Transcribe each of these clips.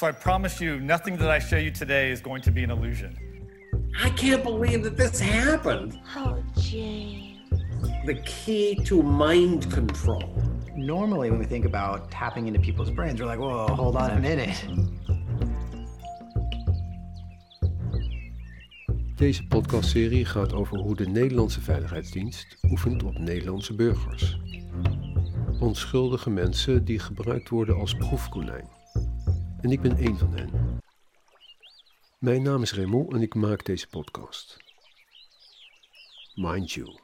So I promise you, nothing that I show you today is going to be an illusion. I can't believe that this happened. Oh, James. The key to mind control. Normally, when we think about tapping into people's brains, we're like, whoa, hold on a minute. Deze podcastserie gaat over hoe de Nederlandse Veiligheidsdienst oefent op Nederlandse burgers. Onschuldige mensen die gebruikt worden als proefkonijn. En ik ben één van hen. Mijn naam is Raymond en ik maak deze podcast. Mind you.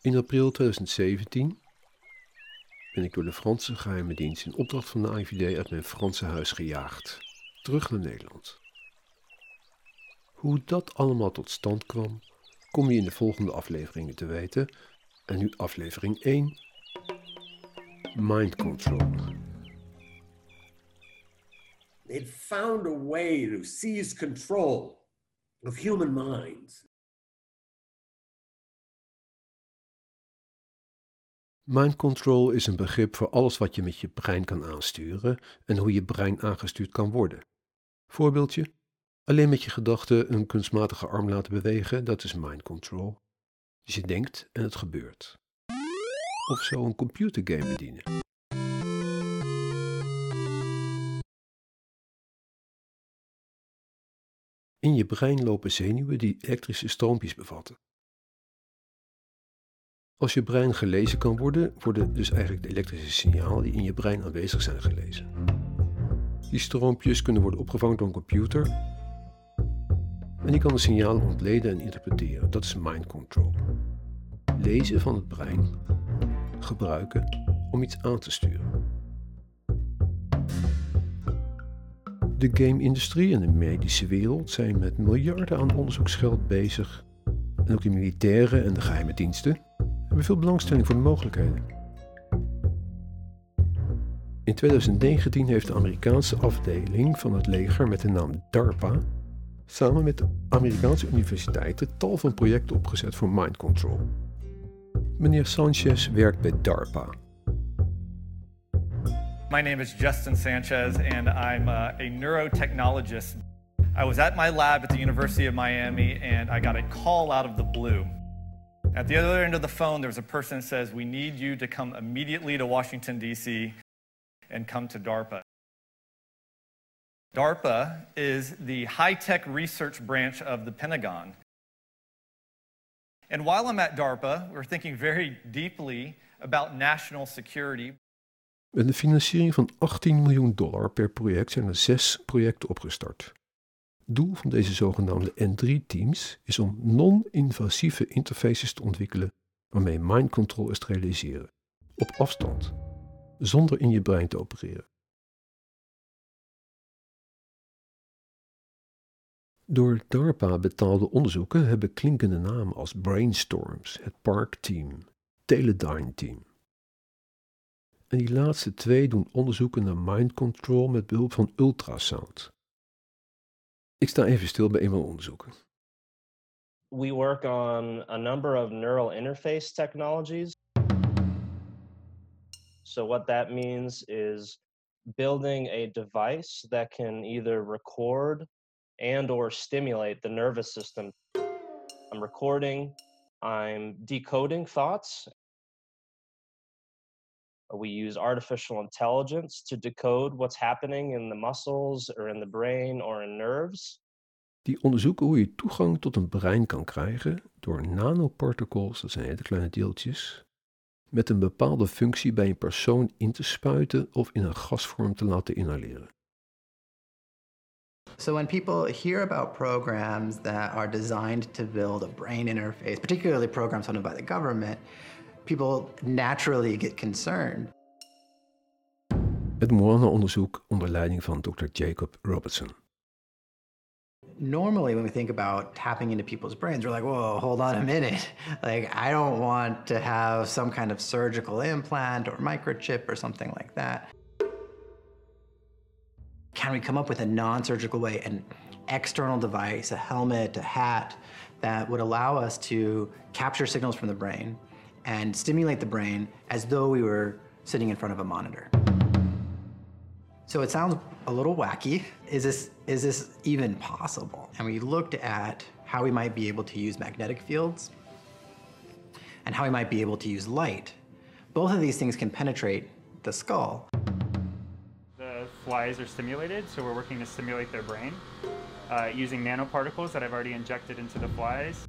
In april 2017 ben ik door de Franse geheime dienst in opdracht van de AIVD uit mijn Franse huis gejaagd. Terug naar Nederland. Hoe dat allemaal tot stand kwam, kom je in de volgende afleveringen te weten. En nu aflevering 1. Mind Control. They'd found a way to seize control of human minds. Mind control is een begrip voor alles wat je met je brein kan aansturen en hoe je brein aangestuurd kan worden. Voorbeeldje: alleen met je gedachten een kunstmatige arm laten bewegen, dat is mind control. Dus je denkt en het gebeurt. Of zo een computergame bedienen. In je brein lopen zenuwen die elektrische stroompjes bevatten. Als je brein gelezen kan worden, worden dus eigenlijk de elektrische signalen die in je brein aanwezig zijn gelezen. Die stroompjes kunnen worden opgevangen door een computer en die kan de signalen ontleden en interpreteren. Dat is mind control. Lezen van het brein gebruiken om iets aan te sturen. De game-industrie en de medische wereld zijn met miljarden aan onderzoeksgeld bezig. En ook de militairen en de geheime diensten hebben veel belangstelling voor de mogelijkheden. In 2019 heeft de Amerikaanse afdeling van het leger met de naam DARPA samen met Amerikaanse universiteiten tal van projecten opgezet voor mind control. Meneer Sanchez werkt bij DARPA. My name is Justin Sanchez, and I'm uh, a neurotechnologist. I was at my lab at the University of Miami, and I got a call out of the blue. At the other end of the phone, there was a person that says, We need you to come immediately to Washington, D.C., and come to DARPA. DARPA is the high tech research branch of the Pentagon. And while I'm at DARPA, we're thinking very deeply about national security. Met een financiering van 18 miljoen dollar per project zijn er zes projecten opgestart. Doel van deze zogenaamde N3-teams is om non-invasieve interfaces te ontwikkelen waarmee mind control is te realiseren, op afstand, zonder in je brein te opereren. Door DARPA betaalde onderzoeken hebben klinkende namen als Brainstorms, het Park Team, Teledyne Team. En die laatste twee doen onderzoeken naar mind control met behulp van ultrasound. Ik sta even stil bij een van de onderzoeken. We work on a number of neural interface technologies. So what that means is building a device that can either record and or stimulate the nervous system. I'm recording, I'm decoding thoughts. We use artificial intelligence to decode what's happening in the muscles or in the brain or in nerves. Die onderzoeken hoe je toegang tot een brein kan krijgen door nanoparticles, dat zijn hele kleine deeltjes, met een bepaalde functie bij een persoon in te spuiten of in een gasvorm te laten inhaleren. So when people hear about programs that are designed to build a brain interface, particularly programs funded by the government, people naturally get concerned. Het Moana-onderzoek onder leiding van Dr. Jacob Robertson. Normally, when we think about tapping into people's brains, we're like, whoa, hold on a minute. Like, I don't want to have some kind of surgical implant or microchip or something like that. Can we come up with a non surgical way, an external device, a helmet, a hat, that would allow us to capture signals from the brain and stimulate the brain as though we were sitting in front of a monitor? So it sounds a little wacky. Is this is this even possible? And we looked at how we might be able to use magnetic fields and how we might be able to use light. Both of these things can penetrate the skull. The flies are stimulated, so we're working to stimulate their brain uh, using nanoparticles that I've already injected into the flies.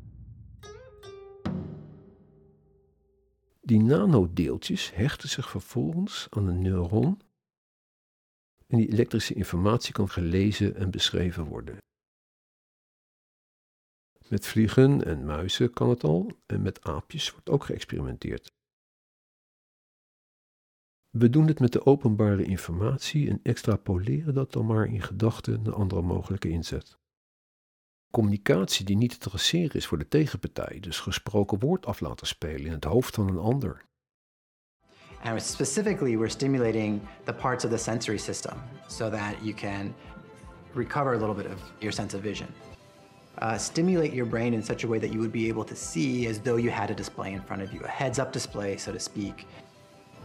Die nanodeeltjes hechten zich vervolgens aan een neuron en die elektrische informatie kan gelezen en beschreven worden. Met vliegen en muizen kan het al en met aapjes wordt ook geëxperimenteerd. We doen het met de openbare informatie en extrapoleren dat dan maar in gedachten naar andere mogelijke inzet. Communicatie die niet te traceren is voor de tegenpartij, dus gesproken woord af laten spelen in het hoofd van een ander. And specifically, we're stimulating the parts of the sensory system so that you can recover a little bit of your sense of vision. Uh, stimulate your brain in such a way that you would be able to see as though you had a display in front of you, a heads up display, so to speak,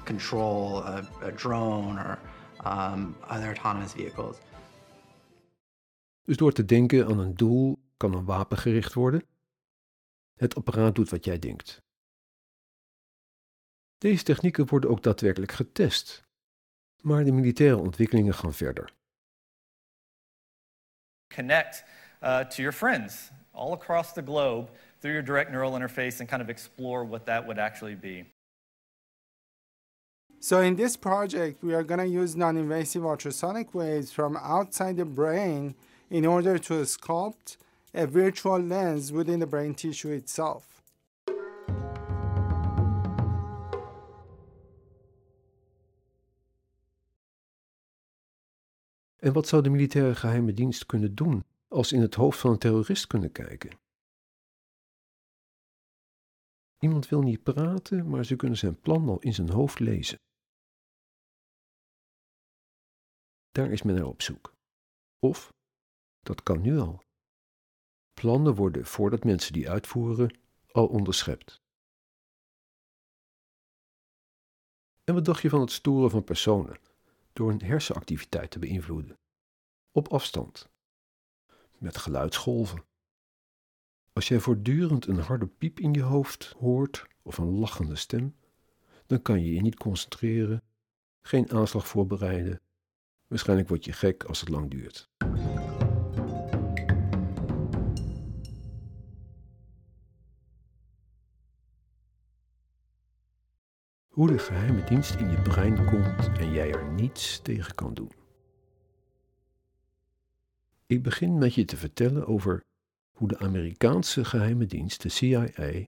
control a, a drone or um, other autonomous vehicles. Dus door te denken aan een doel kan een wapen gericht worden. Het apparaat doet wat jij denkt. Deze technieken worden ook daadwerkelijk getest, maar de militaire ontwikkelingen gaan verder. Connect uh, to your friends all across the globe through your direct neural interface and kind of explore what that would actually be. So in this project, we are going to use non-invasive ultrasonic waves from outside the brain in order to sculpt a virtual lens within the brain tissue itself. En wat zou de militaire geheime dienst kunnen doen als ze in het hoofd van een terrorist kunnen kijken? Iemand wil niet praten, maar ze kunnen zijn plan al in zijn hoofd lezen. Daar is men naar op zoek. Of, dat kan nu al. Plannen worden voordat mensen die uitvoeren al onderschept. En wat dacht je van het storen van personen door hun hersenactiviteit te beïnvloeden? Op afstand. Met geluidsgolven. Als jij voortdurend een harde piep in je hoofd hoort of een lachende stem, dan kan je je niet concentreren, geen aanslag voorbereiden. Waarschijnlijk word je gek als het lang duurt. Hoe de geheime dienst in je brein komt en jij er niets tegen kan doen. Ik begin met je te vertellen over hoe de Amerikaanse geheime dienst, de CIA,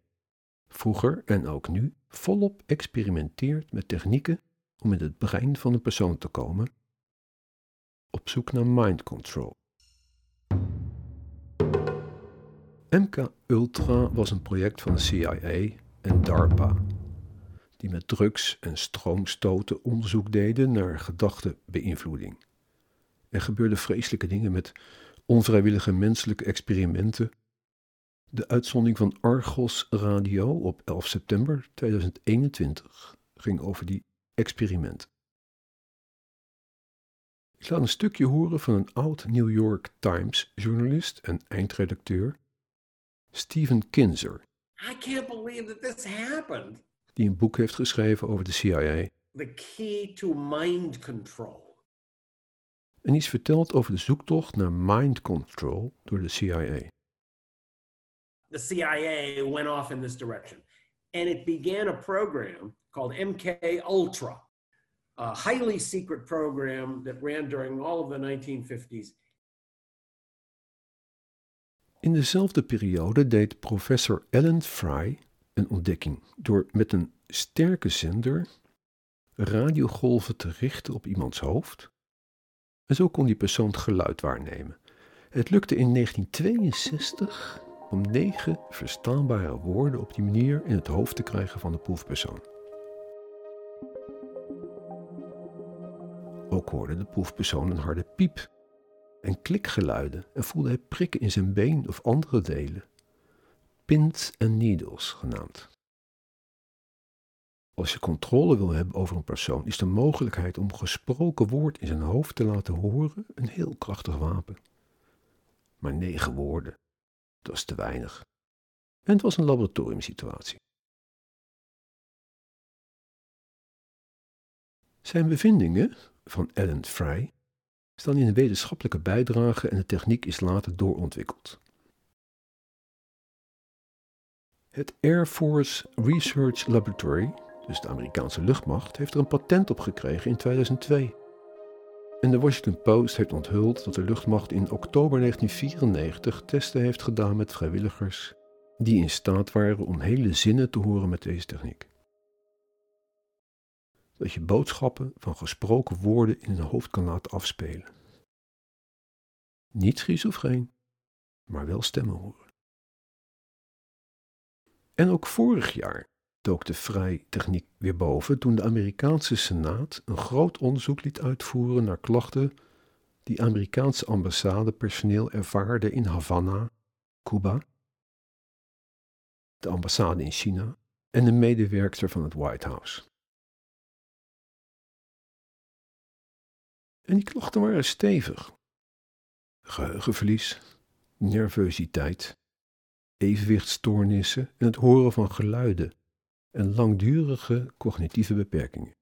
vroeger en ook nu volop experimenteert met technieken om in het brein van een persoon te komen, op zoek naar mind control. MK Ultra was een project van de CIA en DARPA, die met drugs en stroomstoten onderzoek deden naar gedachtebeïnvloeding. Er gebeurden vreselijke dingen met onvrijwillige menselijke experimenten. De uitzondering van Argos Radio op 11 september 2021 ging over die experimenten. Ik laat een stukje horen van een oud New York Times journalist en eindredacteur, Steven Kinzer. I can't believe that this happened. Die een boek heeft geschreven over de CIA. The key to mind control. En iets vertelt over de zoektocht naar mind control door de CIA. The CIA went off in this direction. And it began a program called MK Ultra, a highly secret program that ran during all of the 1950s. In dezelfde periode deed professor Ellen Fry een ontdekking door met een sterke zender radiogolven te richten op iemands hoofd. En zo kon die persoon geluid waarnemen. Het lukte in 1962 om negen verstaanbare woorden op die manier in het hoofd te krijgen van de proefpersoon. Ook hoorde de proefpersoon een harde piep en klikgeluiden en voelde hij prikken in zijn been of andere delen. Pins en needles genaamd. Als je controle wil hebben over een persoon, is de mogelijkheid om gesproken woord in zijn hoofd te laten horen een heel krachtig wapen. Maar negen woorden, dat is te weinig. En het was een laboratoriumsituatie. Zijn bevindingen van Alan Fry staan in een wetenschappelijke bijdrage en de techniek is later doorontwikkeld. Het Air Force Research Laboratory, dus de Amerikaanse luchtmacht, heeft er een patent op gekregen in 2002. En de Washington Post heeft onthuld dat de luchtmacht in oktober 1994 testen heeft gedaan met vrijwilligers die in staat waren om hele zinnen te horen met deze techniek. Dat je boodschappen van gesproken woorden in een hoofd kan laten afspelen. Niet schizofreen, maar wel stemmen horen. En ook vorig jaar dook de vrij-techniek weer boven toen de Amerikaanse Senaat een groot onderzoek liet uitvoeren naar klachten die Amerikaanse ambassadepersoneel ervaarde in Havana, Cuba, de ambassade in China en de medewerkster van het White House. En die klachten waren stevig. Geheugenverlies, nervositeit, evenwichtstoornissen en het horen van geluiden en langdurige cognitieve beperkingen.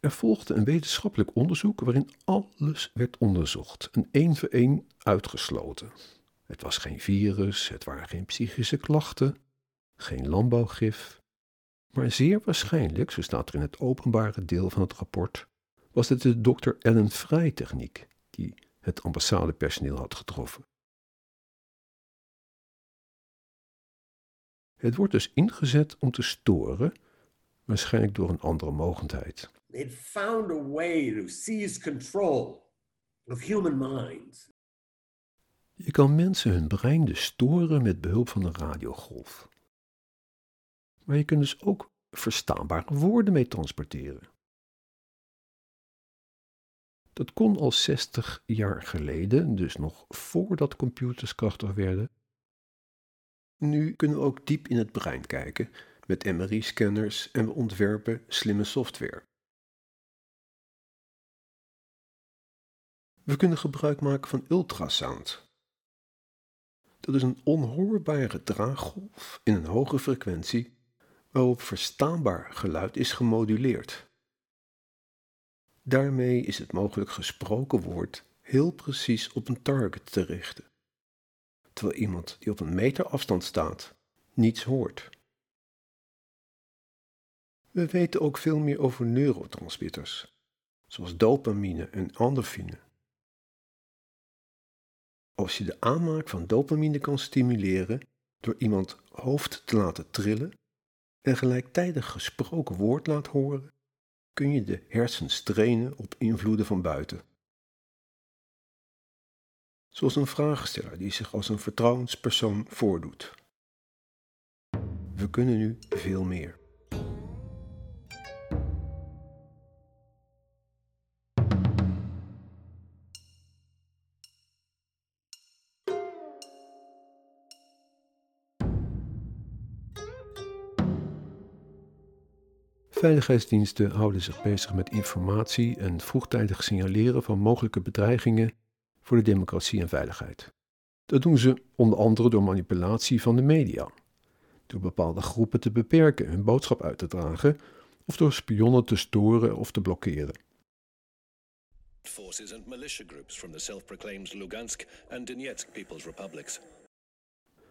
Er volgde een wetenschappelijk onderzoek waarin alles werd onderzocht en één voor één uitgesloten. Het was geen virus, het waren geen psychische klachten, geen landbouwgif, maar zeer waarschijnlijk, zo staat er in het openbare deel van het rapport, was het de Dr. Ellen Fry techniek die het ambassadepersoneel had getroffen. Het wordt dus ingezet om te storen, waarschijnlijk door een andere mogendheid. It found a way to seize control of human minds. Je kan mensen hun brein dus storen met behulp van een radiogolf. Maar je kunt dus ook verstaanbare woorden mee transporteren. Dat kon al 60 jaar geleden, dus nog voordat computers krachtig werden. Nu kunnen we ook diep in het brein kijken met MRI-scanners en we ontwerpen slimme software. We kunnen gebruik maken van ultrasound. Dat is een onhoorbare draaggolf in een hoge frequentie waarop verstaanbaar geluid is gemoduleerd. Daarmee is het mogelijk gesproken woord heel precies op een target te richten, terwijl iemand die op een meter afstand staat niets hoort. We weten ook veel meer over neurotransmitters, zoals dopamine en endorfine. Als je de aanmaak van dopamine kan stimuleren door iemand hoofd te laten trillen en gelijktijdig gesproken woord laat horen, kun je de hersens trainen op invloeden van buiten. Zoals een vraagsteller die zich als een vertrouwenspersoon voordoet. We kunnen nu veel meer. Veiligheidsdiensten houden zich bezig met informatie en vroegtijdig signaleren van mogelijke bedreigingen voor de democratie en veiligheid. Dat doen ze onder andere door manipulatie van de media, door bepaalde groepen te beperken hun boodschap uit te dragen of door spionnen te storen of te blokkeren. Forces and militia groups from the self-proclaimed Lugansk and Donetsk People's Republics.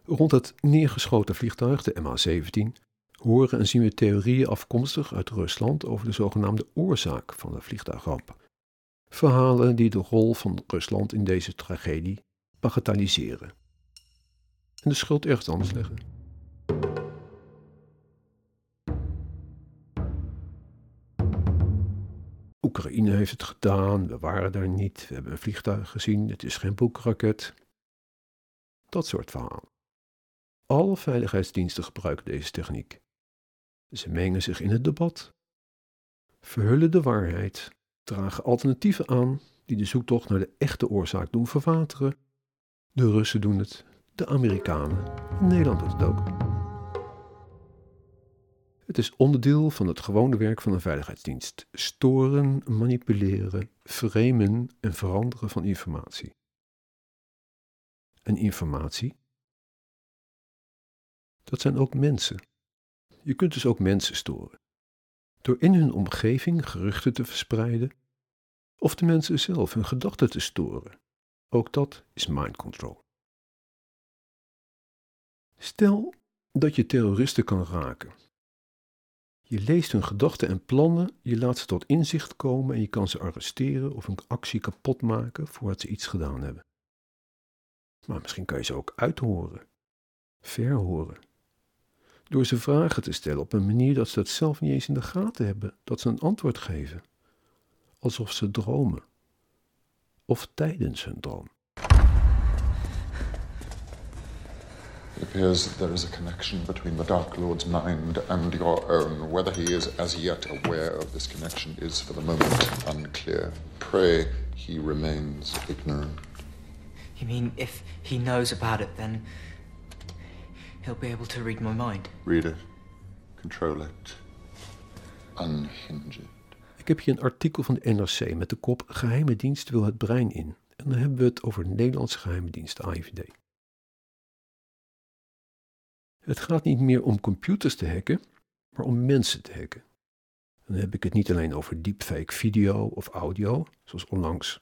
Rond het neergeschoten vliegtuig, de MH17, horen en zien we theorieën afkomstig uit Rusland over de zogenaamde oorzaak van de vliegtuigramp. Verhalen die de rol van Rusland in deze tragedie bagatelliseren en de schuld ergens anders leggen. Oekraïne heeft het gedaan, we waren daar niet, we hebben een vliegtuig gezien, het is geen boekraket. Dat soort verhalen. Alle veiligheidsdiensten gebruiken deze techniek. Ze mengen zich in het debat, verhullen de waarheid, dragen alternatieven aan die de zoektocht naar de echte oorzaak doen verwateren. De Russen doen het, de Amerikanen en Nederland doet het ook. Het is onderdeel van het gewone werk van een veiligheidsdienst: storen, manipuleren, framen en veranderen van informatie. En informatie? Dat zijn ook mensen. Je kunt dus ook mensen storen. Door in hun omgeving geruchten te verspreiden, of de mensen zelf hun gedachten te storen. Ook dat is mind control. Stel dat je terroristen kan raken. Je leest hun gedachten en plannen, je laat ze tot inzicht komen en je kan ze arresteren of een actie kapot maken voordat ze iets gedaan hebben. Maar misschien kan je ze ook uithoren, verhoren. Door ze vragen te stellen op een manier dat ze het zelf niet eens in de gaten hebben, dat ze een antwoord geven. Alsof ze dromen. Of tijdens hun droom. It appears that there is a connection between the Dark Lord's mind and your own. Whether he is as yet aware of this connection is for the moment unclear. Pray he remains ignorant. You mean if he knows about it, then he'll be able to read my mind? Read it, control it, unhinge it. Ik heb hier een artikel van de NRC met de kop Geheime dienst wil het brein in. En dan hebben we het over Nederlandse geheime dienst, AIVD. Het gaat niet meer om computers te hacken, maar om mensen te hacken. dan heb ik het niet alleen over deepfake video of audio, zoals onlangs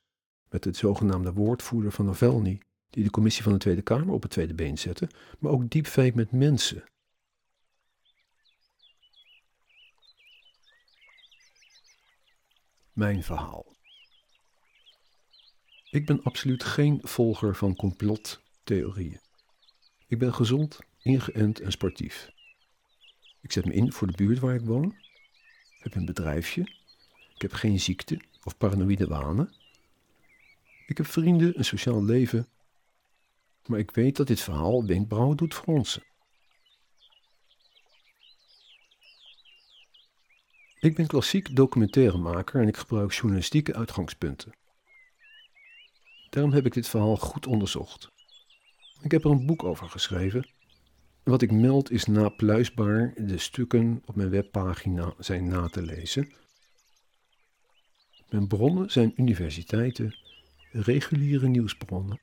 met het zogenaamde woordvoerder van Navalny, die de commissie van de Tweede Kamer op het tweede been zette, maar ook deepfake met mensen. Mijn verhaal. Ik ben absoluut geen volger van complottheorieën. Ik ben gezond, ingeënt en sportief. Ik zet me in voor de buurt waar ik woon, heb een bedrijfje, ik heb geen ziekte of paranoïde wanen. Ik heb vrienden, een sociaal leven, maar ik weet dat dit verhaal wenkbrauwen doet fronsen. Ik ben klassiek documentairemaker en ik gebruik journalistieke uitgangspunten. Daarom heb ik dit verhaal goed onderzocht. Ik heb er een boek over geschreven. Wat ik meld is napluisbaar. De stukken op mijn webpagina zijn na te lezen. Mijn bronnen zijn universiteiten, reguliere nieuwsbronnen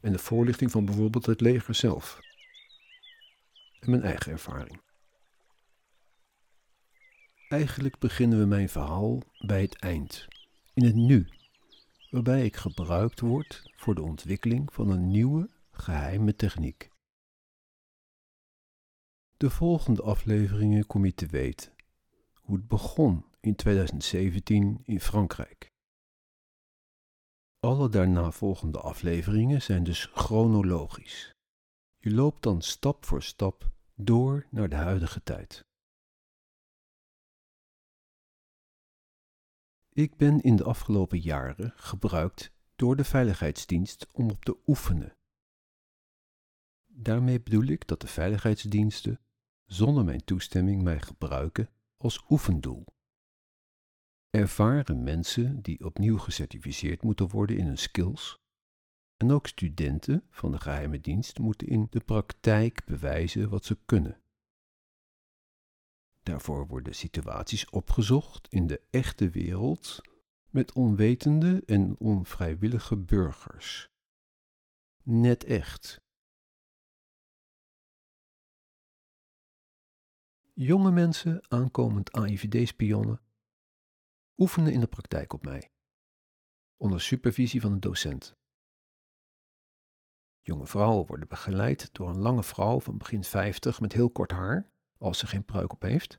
en de voorlichting van bijvoorbeeld het leger zelf. En mijn eigen ervaring. Eigenlijk beginnen we mijn verhaal bij het eind, in het nu, waarbij ik gebruikt word voor de ontwikkeling van een nieuwe, geheime techniek. De volgende afleveringen kom je te weten hoe het begon in 2017 in Frankrijk. Alle daarna volgende afleveringen zijn dus chronologisch. Je loopt dan stap voor stap door naar de huidige tijd. Ik ben in de afgelopen jaren gebruikt door de Veiligheidsdienst om op te oefenen. Daarmee bedoel ik dat de veiligheidsdiensten zonder mijn toestemming mij gebruiken als oefendoel. Ervaren mensen die opnieuw gecertificeerd moeten worden in hun skills en ook studenten van de geheime dienst moeten in de praktijk bewijzen wat ze kunnen. Daarvoor worden situaties opgezocht in de echte wereld met onwetende en onvrijwillige burgers. Net echt. Jonge mensen, aankomend AIVD-spionnen, oefenen in de praktijk op mij, onder supervisie van een docent. Jonge vrouwen worden begeleid door een lange vrouw van begin 50 met heel kort haar, als ze geen pruik op heeft,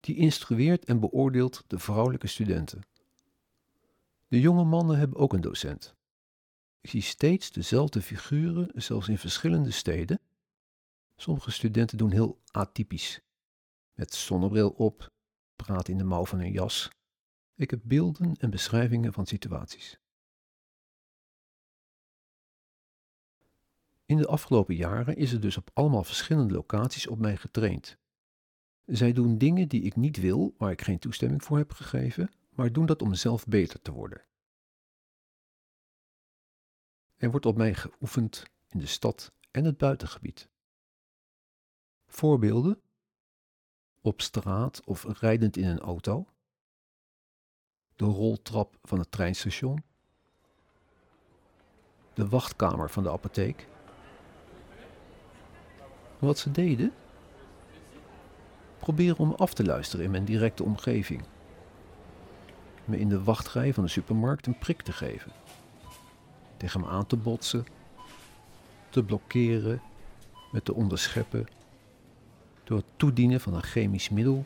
die instrueert en beoordeelt de vrouwelijke studenten. De jonge mannen hebben ook een docent. Ik zie steeds dezelfde figuren, zelfs in verschillende steden. Sommige studenten doen heel atypisch, met zonnebril op, praten in de mouw van een jas. Ik heb beelden en beschrijvingen van situaties. In de afgelopen jaren is er dus op allemaal verschillende locaties op mij getraind. Zij doen dingen die ik niet wil, waar ik geen toestemming voor heb gegeven, maar doen dat om zelf beter te worden. Er wordt op mij geoefend in de stad en het buitengebied. Voorbeelden? Op straat of rijdend in een auto. De roltrap van het treinstation. De wachtkamer van de apotheek. Wat ze deden? Proberen om af te luisteren in mijn directe omgeving. Me in de wachtrij van de supermarkt een prik te geven. Tegen me aan te botsen. Te blokkeren. Me te onderscheppen. Door het toedienen van een chemisch middel.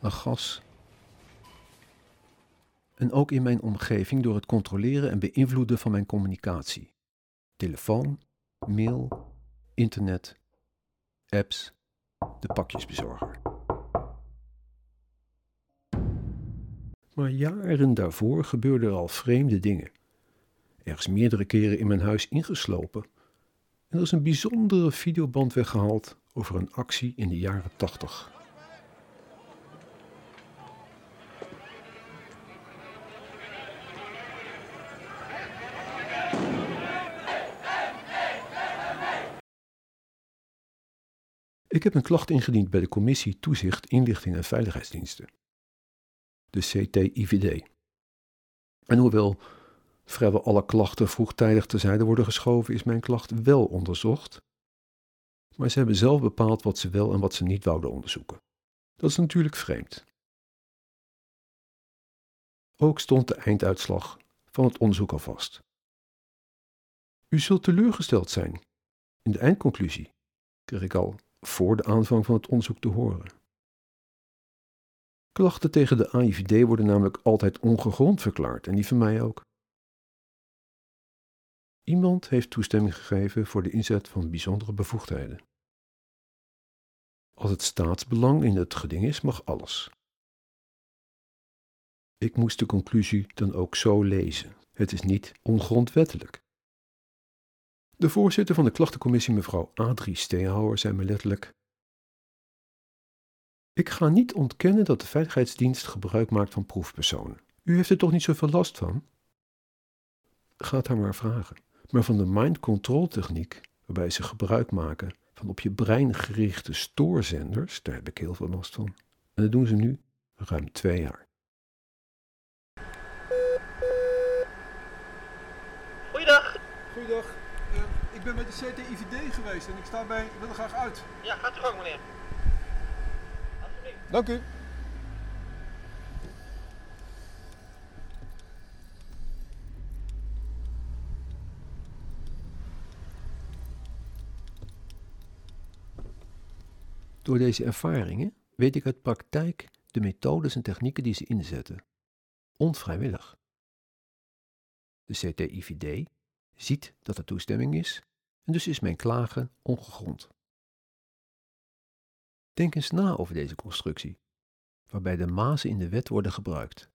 Een gas. En ook in mijn omgeving door het controleren en beïnvloeden van mijn communicatie. Telefoon, mail, internet, apps, de pakjesbezorger. Maar jaren daarvoor gebeurden er al vreemde dingen. Er is meerdere keren in mijn huis ingeslopen en er is een bijzondere videoband weggehaald over een actie in de jaren tachtig. Ik heb een klacht ingediend bij de Commissie Toezicht, Inlichting en Veiligheidsdiensten, de CTIVD. En hoewel vrijwel alle klachten vroegtijdig terzijde worden geschoven, is mijn klacht wel onderzocht. Maar ze hebben zelf bepaald wat ze wel en wat ze niet wouden onderzoeken. Dat is natuurlijk vreemd. Ook stond de einduitslag van het onderzoek al vast. U zult teleurgesteld zijn. In de eindconclusie kreeg ik al voor de aanvang van het onderzoek te horen. Klachten tegen de AIVD worden namelijk altijd ongegrond verklaard en die van mij ook. Iemand heeft toestemming gegeven voor de inzet van bijzondere bevoegdheden. Als het staatsbelang in het geding is, mag alles. Ik moest de conclusie dan ook zo lezen. Het is niet ongrondwettelijk. De voorzitter van de klachtencommissie, mevrouw Adrie Steenhouwer, zei me letterlijk: Ik ga niet ontkennen dat de veiligheidsdienst gebruik maakt van proefpersonen. U heeft er toch niet zoveel last van? Gaat haar maar vragen. Maar van de mind control techniek, waarbij ze gebruik maken van op je brein gerichte stoorzenders, daar heb ik heel veel last van. En dat doen ze nu ruim twee jaar. Goeiedag. Goeiedag. Ik ben bij de CTIVD geweest en ik sta bij, ik wil er graag uit. Ja, gaat u gang meneer. Dank u. Door deze ervaringen weet ik uit praktijk de methodes en technieken die ze inzetten. Onvrijwillig. De CTIVD ziet dat er toestemming is en dus is mijn klagen ongegrond. Denk eens na over deze constructie, waarbij de mazen in de wet worden gebruikt.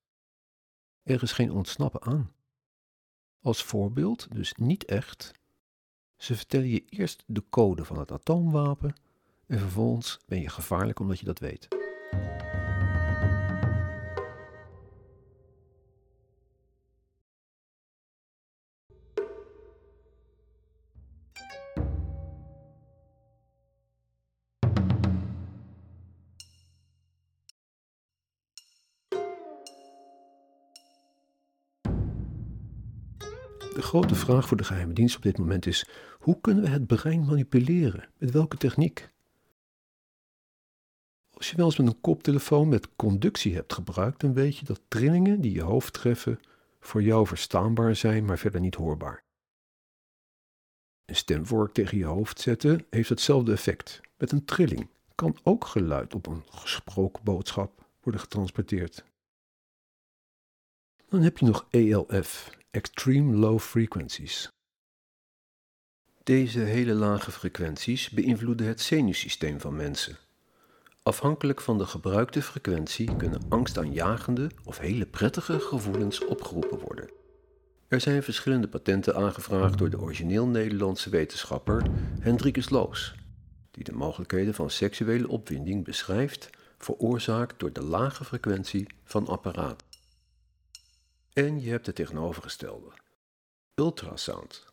Er is geen ontsnappen aan. Als voorbeeld, dus niet echt, ze vertellen je eerst de code van het atoomwapen en vervolgens ben je gevaarlijk omdat je dat weet. Grote vraag voor de geheime dienst op dit moment is: hoe kunnen we het brein manipuleren? Met welke techniek? Als je wel eens met een koptelefoon met conductie hebt gebruikt, dan weet je dat trillingen die je hoofd treffen voor jou verstaanbaar zijn, maar verder niet hoorbaar. Een stemvork tegen je hoofd zetten heeft hetzelfde effect. Met een trilling kan ook geluid op een gesproken boodschap worden getransporteerd. Dan heb je nog ELF, Extreme Low Frequencies. Deze hele lage frequenties beïnvloeden het zenuwsysteem van mensen. Afhankelijk van de gebruikte frequentie kunnen angstaanjagende of hele prettige gevoelens opgeroepen worden. Er zijn verschillende patenten aangevraagd door de origineel Nederlandse wetenschapper Hendrikus Loos, die de mogelijkheden van seksuele opwinding beschrijft, veroorzaakt door de lage frequentie van apparaat. En je hebt het tegenovergestelde, ultrasound.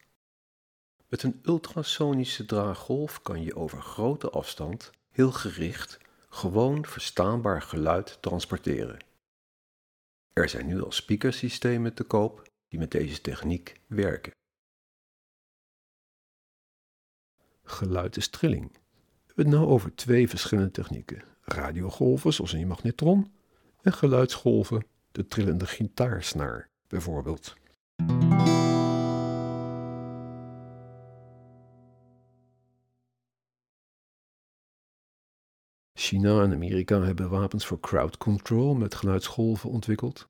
Met een ultrasonische draaggolf kan je over grote afstand, heel gericht, gewoon verstaanbaar geluid transporteren. Er zijn nu al speakersystemen te koop die met deze techniek werken. Geluid is trilling. We hebben het nou over twee verschillende technieken. Radiogolven, zoals je magnetron, en geluidsgolven, de trillende gitaarsnaar bijvoorbeeld. China en Amerika hebben wapens voor crowd control met geluidsgolven ontwikkeld.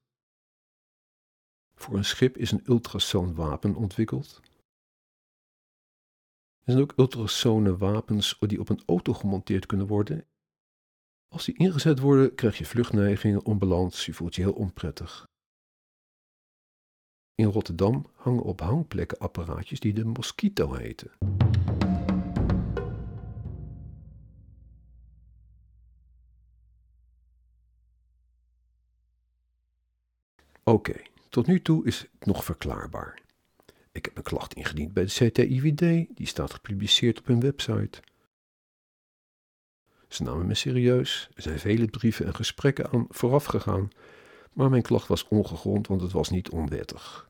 Voor een schip is een ultrasoonwapen ontwikkeld. Er zijn ook ultrasone wapens die op een auto gemonteerd kunnen worden. Als die ingezet worden, krijg je vluchtneigingen, onbalans, je voelt je heel onprettig. In Rotterdam hangen op hangplekken apparaatjes die de Mosquito heten. Oké, tot nu toe is het nog verklaarbaar. Ik heb een klacht ingediend bij de CTIVD, die staat gepubliceerd op hun website. Ze namen me serieus, er zijn vele brieven en gesprekken aan vooraf gegaan, maar mijn klacht was ongegrond, want het was niet onwettig.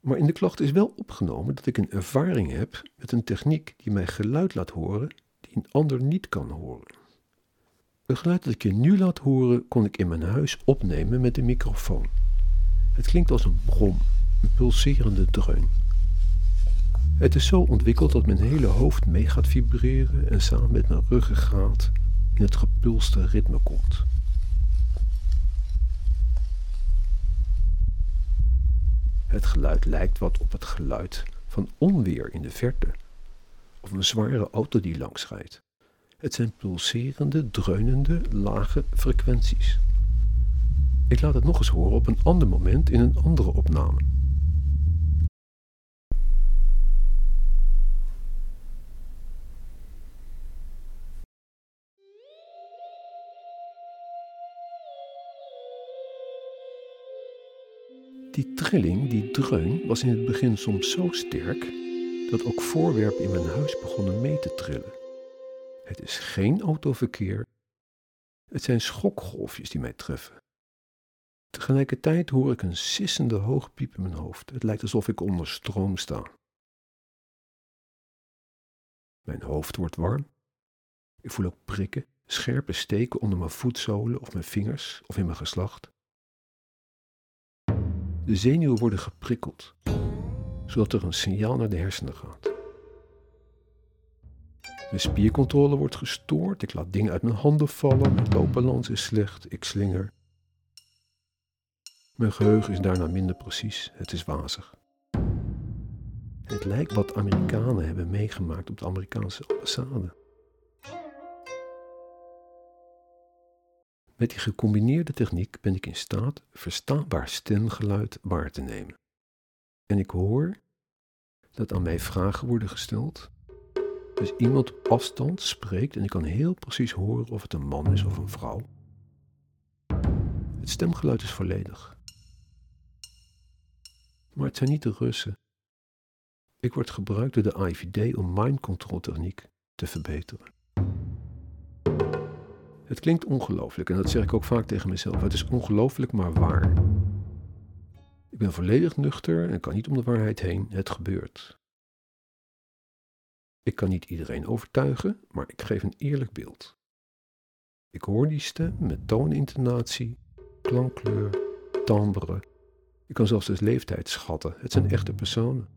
Maar in de klacht is wel opgenomen dat ik een ervaring heb met een techniek die mij geluid laat horen die een ander niet kan horen. Het geluid dat ik je nu laat horen kon ik in mijn huis opnemen met een microfoon. Het klinkt als een brom, een pulserende dreun. Het is zo ontwikkeld dat mijn hele hoofd mee gaat vibreren en samen met mijn ruggengraat in het gepulste ritme komt. Het geluid lijkt wat op het geluid van onweer in de verte, of een zware auto die langs rijdt. Het zijn pulserende, dreunende, lage frequenties. Ik laat het nog eens horen op een ander moment in een andere opname. Die trilling, die dreun, was in het begin soms zo sterk dat ook voorwerpen in mijn huis begonnen mee te trillen. Het is geen autoverkeer. Het zijn schokgolfjes die mij treffen. Tegelijkertijd hoor ik een sissende hoogpiep in mijn hoofd. Het lijkt alsof ik onder stroom sta. Mijn hoofd wordt warm. Ik voel ook prikken, scherpe steken onder mijn voetzolen of mijn vingers of in mijn geslacht. De zenuwen worden geprikkeld, zodat er een signaal naar de hersenen gaat. Mijn spiercontrole wordt gestoord, ik laat dingen uit mijn handen vallen, mijn loopbalans is slecht, ik slinger. Mijn geheugen is daarna minder precies, het is wazig. Het lijkt wat Amerikanen hebben meegemaakt op de Amerikaanse ambassade. Met die gecombineerde techniek ben ik in staat verstaanbaar stemgeluid waar te nemen. En ik hoor dat aan mij vragen worden gesteld. Dus iemand op afstand spreekt en ik kan heel precies horen of het een man is of een vrouw. Het stemgeluid is volledig. Maar het zijn niet de Russen. Ik word gebruikt door de IVD om mind control techniek te verbeteren. Het klinkt ongelooflijk en dat zeg ik ook vaak tegen mezelf. Het is ongelooflijk, maar waar. Ik ben volledig nuchter en kan niet om de waarheid heen. Het gebeurt. Ik kan niet iedereen overtuigen, maar ik geef een eerlijk beeld. Ik hoor die stem met toonintonatie, klankkleur, timbre. Ik kan zelfs de leeftijd schatten. Het zijn echte personen.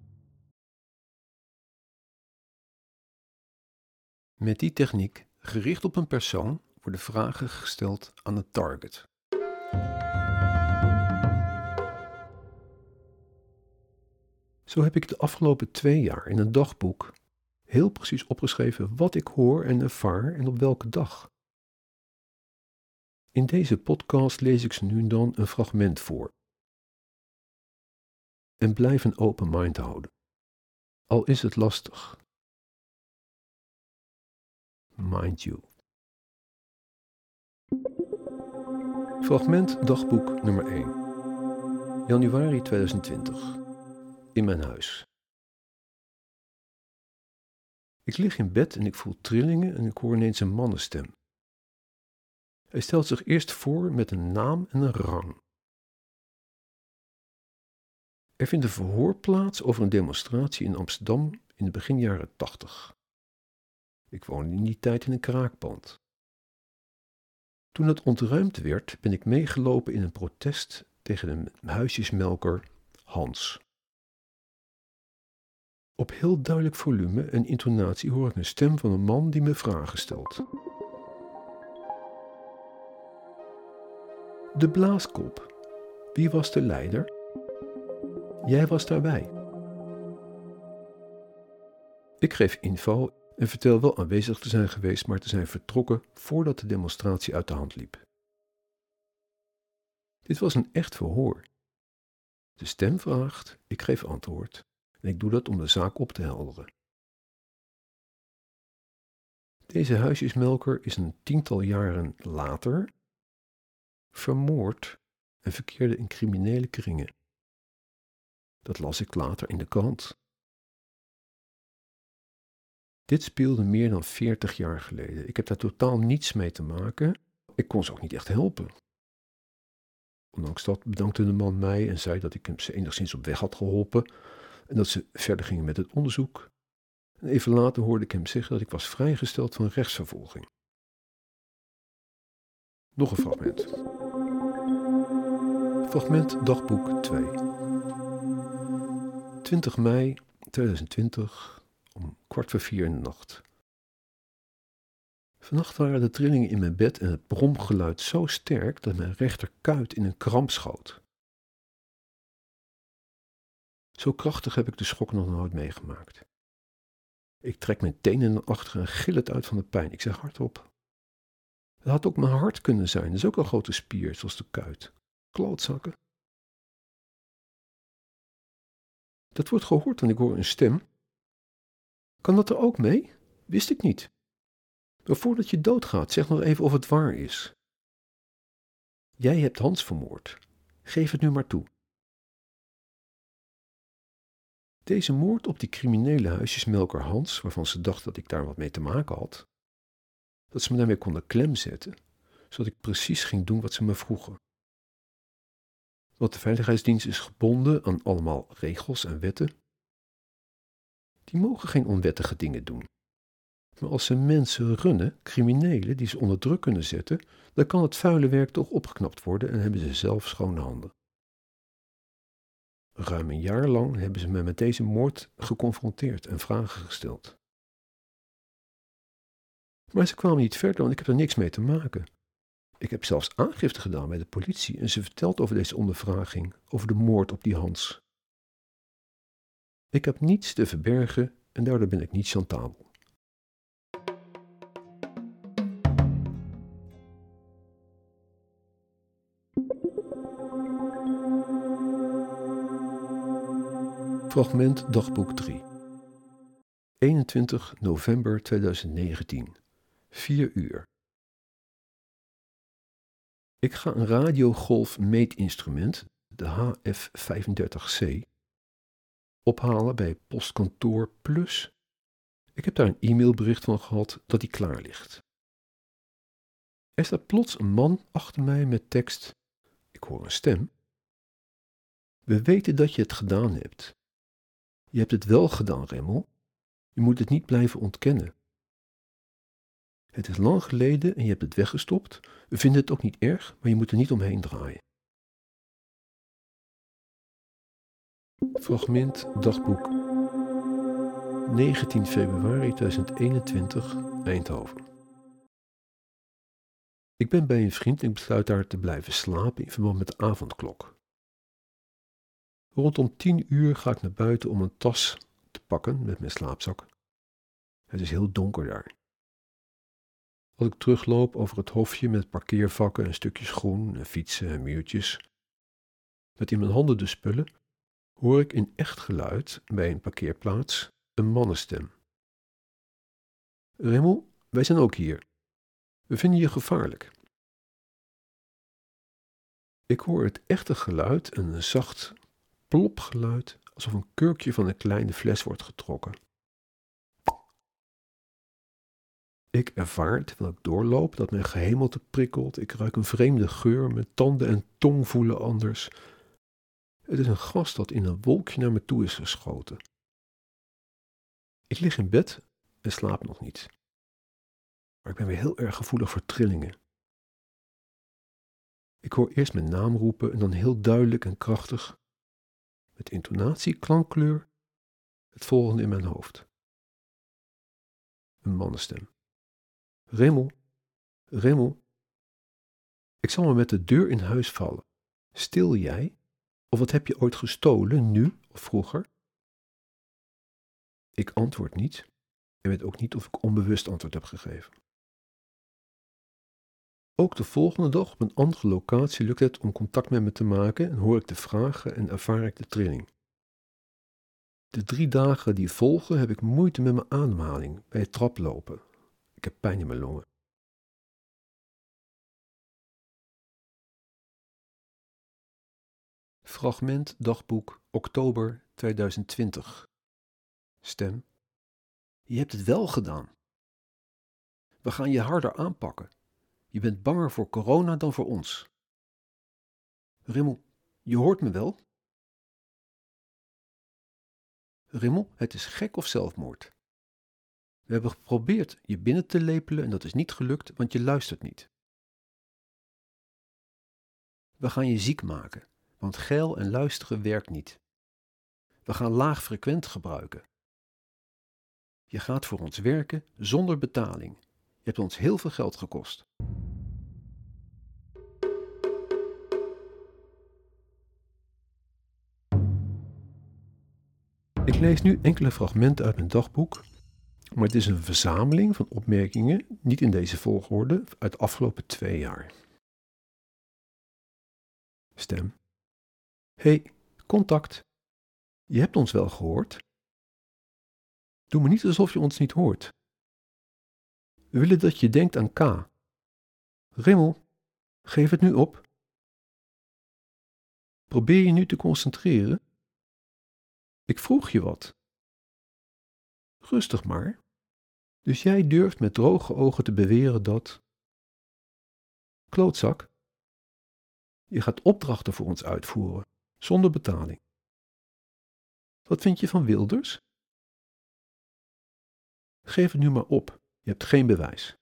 Met die techniek, gericht op een persoon, worden vragen gesteld aan het target. Zo heb ik de afgelopen twee jaar in een dagboek heel precies opgeschreven wat ik hoor en ervaar en op welke dag. In deze podcast lees ik ze nu dan een fragment voor. En blijf een open mind houden. Al is het lastig. Mind you. Fragment dagboek nummer 1. Januari 2020. In mijn huis. Ik lig in bed en ik voel trillingen en ik hoor ineens een mannenstem. Hij stelt zich eerst voor met een naam en een rang. Er vindt een verhoor plaats over een demonstratie in Amsterdam in de begin jaren 80. Ik woonde in die tijd in een kraakpand. Toen het ontruimd werd, ben ik meegelopen in een protest tegen de huisjesmelker Hans. Op heel duidelijk volume en intonatie hoor ik een stem van een man die me vragen stelt. De blaaskop. Wie was de leider? Jij was daarbij. Ik geef info en vertel wel aanwezig te zijn geweest, maar te zijn vertrokken voordat de demonstratie uit de hand liep. Dit was een echt verhoor. De stem vraagt, ik geef antwoord en ik doe dat om de zaak op te helderen. Deze huisjesmelker is een tiental jaren later vermoord en verkeerde in criminele kringen. Dat las ik later in de krant. Dit speelde meer dan 40 jaar geleden. Ik heb daar totaal niets mee te maken. Ik kon ze ook niet echt helpen. Ondanks dat bedankte de man mij en zei dat ik hem ze enigszins op weg had geholpen en dat ze verder gingen met het onderzoek. En even later hoorde ik hem zeggen dat ik was vrijgesteld van rechtsvervolging. Nog een fragment. Fragment dagboek 2. 20 mei 2020 om kwart voor vier in de nacht. Vannacht waren de trillingen in mijn bed en het bromgeluid zo sterk dat mijn rechterkuit in een kramp schoot. Zo krachtig heb ik de schok nog nooit meegemaakt. Ik trek mijn tenen naar achteren en gil het uit van de pijn. Ik zeg hardop. Het had ook mijn hart kunnen zijn. Dat is ook een grote spier, zoals de kuit. Klootzakken. Dat wordt gehoord en ik hoor een stem. Kan dat er ook mee? Wist ik niet. Maar voordat je doodgaat, zeg nog even of het waar is. Jij hebt Hans vermoord. Geef het nu maar toe. Deze moord op die criminele huisjesmelker Hans, waarvan ze dacht dat ik daar wat mee te maken had, dat ze me daarmee konden klemzetten, zodat ik precies ging doen wat ze me vroegen. Want de veiligheidsdienst is gebonden aan allemaal regels en wetten. Die mogen geen onwettige dingen doen. Maar als ze mensen runnen, criminelen die ze onder druk kunnen zetten, dan kan het vuile werk toch opgeknapt worden en hebben ze zelf schone handen. Ruim een jaar lang hebben ze me met deze moord geconfronteerd en vragen gesteld. Maar ze kwamen niet verder, want ik heb er niks mee te maken. Ik heb zelfs aangifte gedaan bij de politie en ze vertelt over deze ondervraging, over de moord op die Hans. Ik heb niets te verbergen en daardoor ben ik niet chantabel. Fragment dagboek 3. 21 november 2019. 4 uur. Ik ga een radiogolf meetinstrument, de HF35C, ophalen bij postkantoor Plus. Ik heb daar een e-mailbericht van gehad dat die klaar ligt. Er staat plots een man achter mij met tekst. Ik hoor een stem. We weten dat je het gedaan hebt. Je hebt het wel gedaan, Remmel. Je moet het niet blijven ontkennen. Het is lang geleden en je hebt het weggestopt. We vinden het ook niet erg, maar je moet er niet omheen draaien. Fragment dagboek 19 februari 2021 Eindhoven. Ik ben bij een vriend en besluit daar te blijven slapen in verband met de avondklok. Rondom tien uur ga ik naar buiten om een tas te pakken met mijn slaapzak. Het is heel donker daar. Als ik terugloop over het hofje met parkeervakken en stukjes groen en fietsen en muurtjes, met in mijn handen de spullen, hoor ik in echt geluid bij een parkeerplaats een mannenstem. Rimmel, wij zijn ook hier. We vinden je gevaarlijk. Ik hoor het echte geluid en een zacht plopgeluid alsof een kurkje van een kleine fles wordt getrokken. Ik ervaar terwijl ik doorloop dat mijn gehemelte prikkelt. Ik ruik een vreemde geur. Mijn tanden en tong voelen anders. Het is een gas dat in een wolkje naar me toe is geschoten. Ik lig in bed en slaap nog niet. Maar ik ben weer heel erg gevoelig voor trillingen. Ik hoor eerst mijn naam roepen en dan heel duidelijk en krachtig, met intonatie, klankkleur, het volgende in mijn hoofd. Een mannenstem. Rimmel, Rimmel. Ik zal me met de deur in huis vallen. Stil jij? Of wat heb je ooit gestolen, nu of vroeger? Ik antwoord niet en weet ook niet of ik onbewust antwoord heb gegeven. Ook de volgende dag op een andere locatie lukt het om contact met me te maken en hoor ik de vragen en ervaar ik de trilling. De drie dagen die volgen heb ik moeite met mijn ademhaling bij het traplopen. Ik heb pijn in mijn longen. Fragment dagboek oktober 2020. Stem. Je hebt het wel gedaan. We gaan je harder aanpakken. Je bent banger voor corona dan voor ons. Rimmel, je hoort me wel? Rimmel, het is gek of zelfmoord. We hebben geprobeerd je binnen te lepelen en dat is niet gelukt, want je luistert niet. We gaan je ziek maken, want geil en luisteren werkt niet. We gaan laag frequent gebruiken. Je gaat voor ons werken zonder betaling. Je hebt ons heel veel geld gekost. Ik lees nu enkele fragmenten uit mijn dagboek, maar het is een verzameling van opmerkingen, niet in deze volgorde, uit de afgelopen twee jaar. Stem. Hey, contact. Je hebt ons wel gehoord. Doe me niet alsof je ons niet hoort. We willen dat je denkt aan K. Rimmel, geef het nu op. Probeer je nu te concentreren. Ik vroeg je wat. Rustig maar. Dus jij durft met droge ogen te beweren dat. Klootzak. Je gaat opdrachten voor ons uitvoeren, zonder betaling. Wat vind je van Wilders? Geef het nu maar op, je hebt geen bewijs.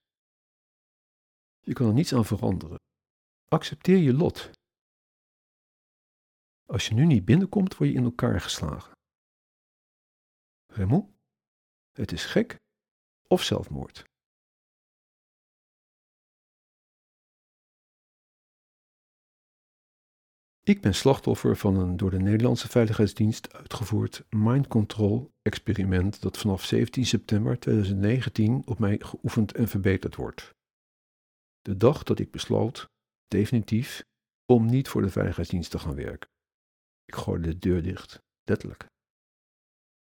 Je kan er niets aan veranderen. Accepteer je lot. Als je nu niet binnenkomt, word je in elkaar geslagen. Remmel, het is gek of zelfmoord. Ik ben slachtoffer van een door de Nederlandse Veiligheidsdienst uitgevoerd mind control experiment dat vanaf 17 september 2019 op mij geoefend en verbeterd wordt. De dag dat ik besloot, definitief, om niet voor de Veiligheidsdienst te gaan werken. Ik gooide de deur dicht, letterlijk.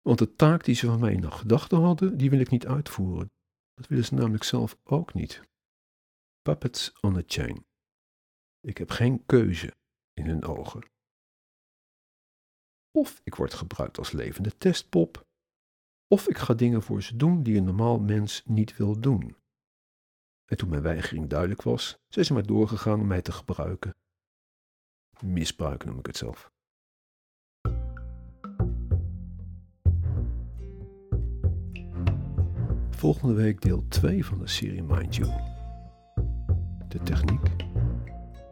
Want de taak die ze van mij in gedachten hadden, die wil ik niet uitvoeren. Dat willen ze namelijk zelf ook niet. Puppets on a chain. Ik heb geen keuze in hun ogen. Of ik word gebruikt als levende testpop, of ik ga dingen voor ze doen die een normaal mens niet wil doen. En toen mijn weigering duidelijk was, zijn ze maar doorgegaan om mij te gebruiken. Misbruiken noem ik het zelf. Volgende week deel 2 van de serie Mind You. De techniek,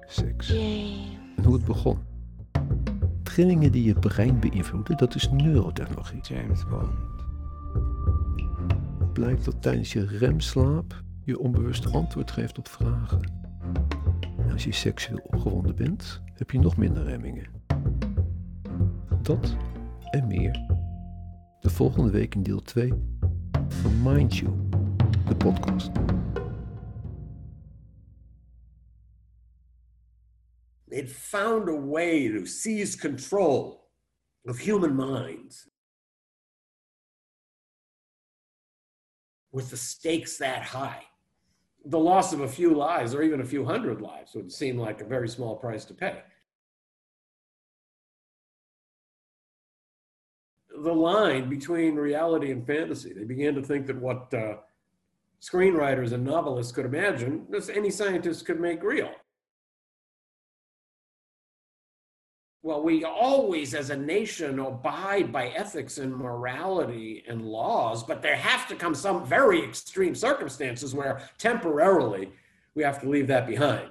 seks en hoe het begon. Trillingen die je brein beïnvloeden, dat is neurotechnologie. James Bond. Blijkt dat tijdens je remslaap je onbewust antwoord geeft op vragen. En als je seksueel opgewonden bent, heb je nog minder remmingen. Dat en meer. De volgende week in deel 2 van Mind You, de podcast. They'd found a way to seize control of human minds with the stakes that high. The loss of a few lives or even a few hundred lives would seem like a very small price to pay. The line between reality and fantasy, they began to think that what uh, screenwriters and novelists could imagine, any scientist could make real. Well, we always, as a nation, abide by ethics and morality and laws, but there have to come some very extreme circumstances where temporarily we have to leave that behind.